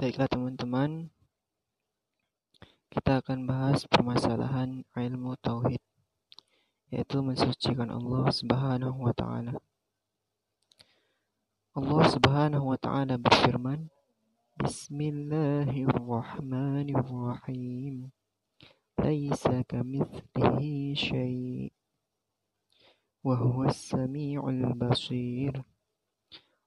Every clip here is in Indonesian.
Baiklah teman-teman, kita akan bahas permasalahan ilmu tauhid, yaitu mensucikan Allah Subhanahu wa taala. Allah Subhanahu wa taala berfirman, Bismillahirrahmanirrahim. Laisa kamitslihi syai' wa huwas samiul basir.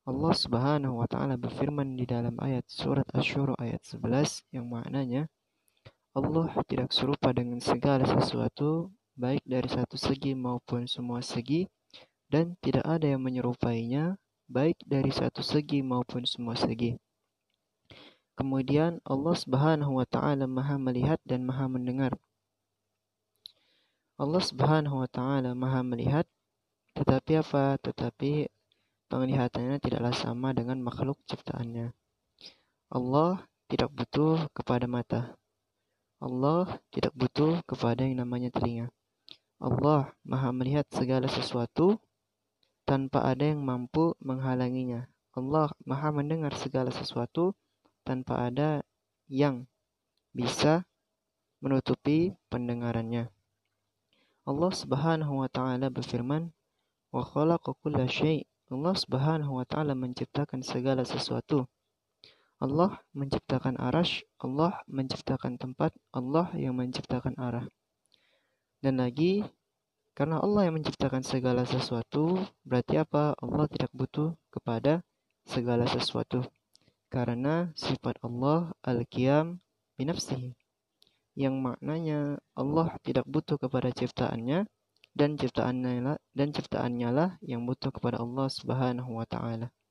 Allah Subhanahu wa taala berfirman di dalam ayat surat Asy-Syura ayat 11 yang maknanya Allah tidak serupa dengan segala sesuatu baik dari satu segi maupun semua segi dan tidak ada yang menyerupainya baik dari satu segi maupun semua segi. Kemudian Allah Subhanahu wa taala Maha melihat dan Maha mendengar. Allah Subhanahu wa taala Maha melihat tetapi apa? Tetapi penglihatannya tidaklah sama dengan makhluk ciptaannya. Allah tidak butuh kepada mata. Allah tidak butuh kepada yang namanya telinga. Allah maha melihat segala sesuatu tanpa ada yang mampu menghalanginya. Allah maha mendengar segala sesuatu tanpa ada yang bisa menutupi pendengarannya. Allah Subhanahu wa taala berfirman, "Wa kulla syai' Allah Subhanahu wa taala menciptakan segala sesuatu. Allah menciptakan arash, Allah menciptakan tempat, Allah yang menciptakan arah. Dan lagi karena Allah yang menciptakan segala sesuatu, berarti apa? Allah tidak butuh kepada segala sesuatu. Karena sifat Allah al-qiyam binafsihi. Yang maknanya Allah tidak butuh kepada ciptaannya, dan ciptaannya lah yang butuh kepada Allah Subhanahu wa taala.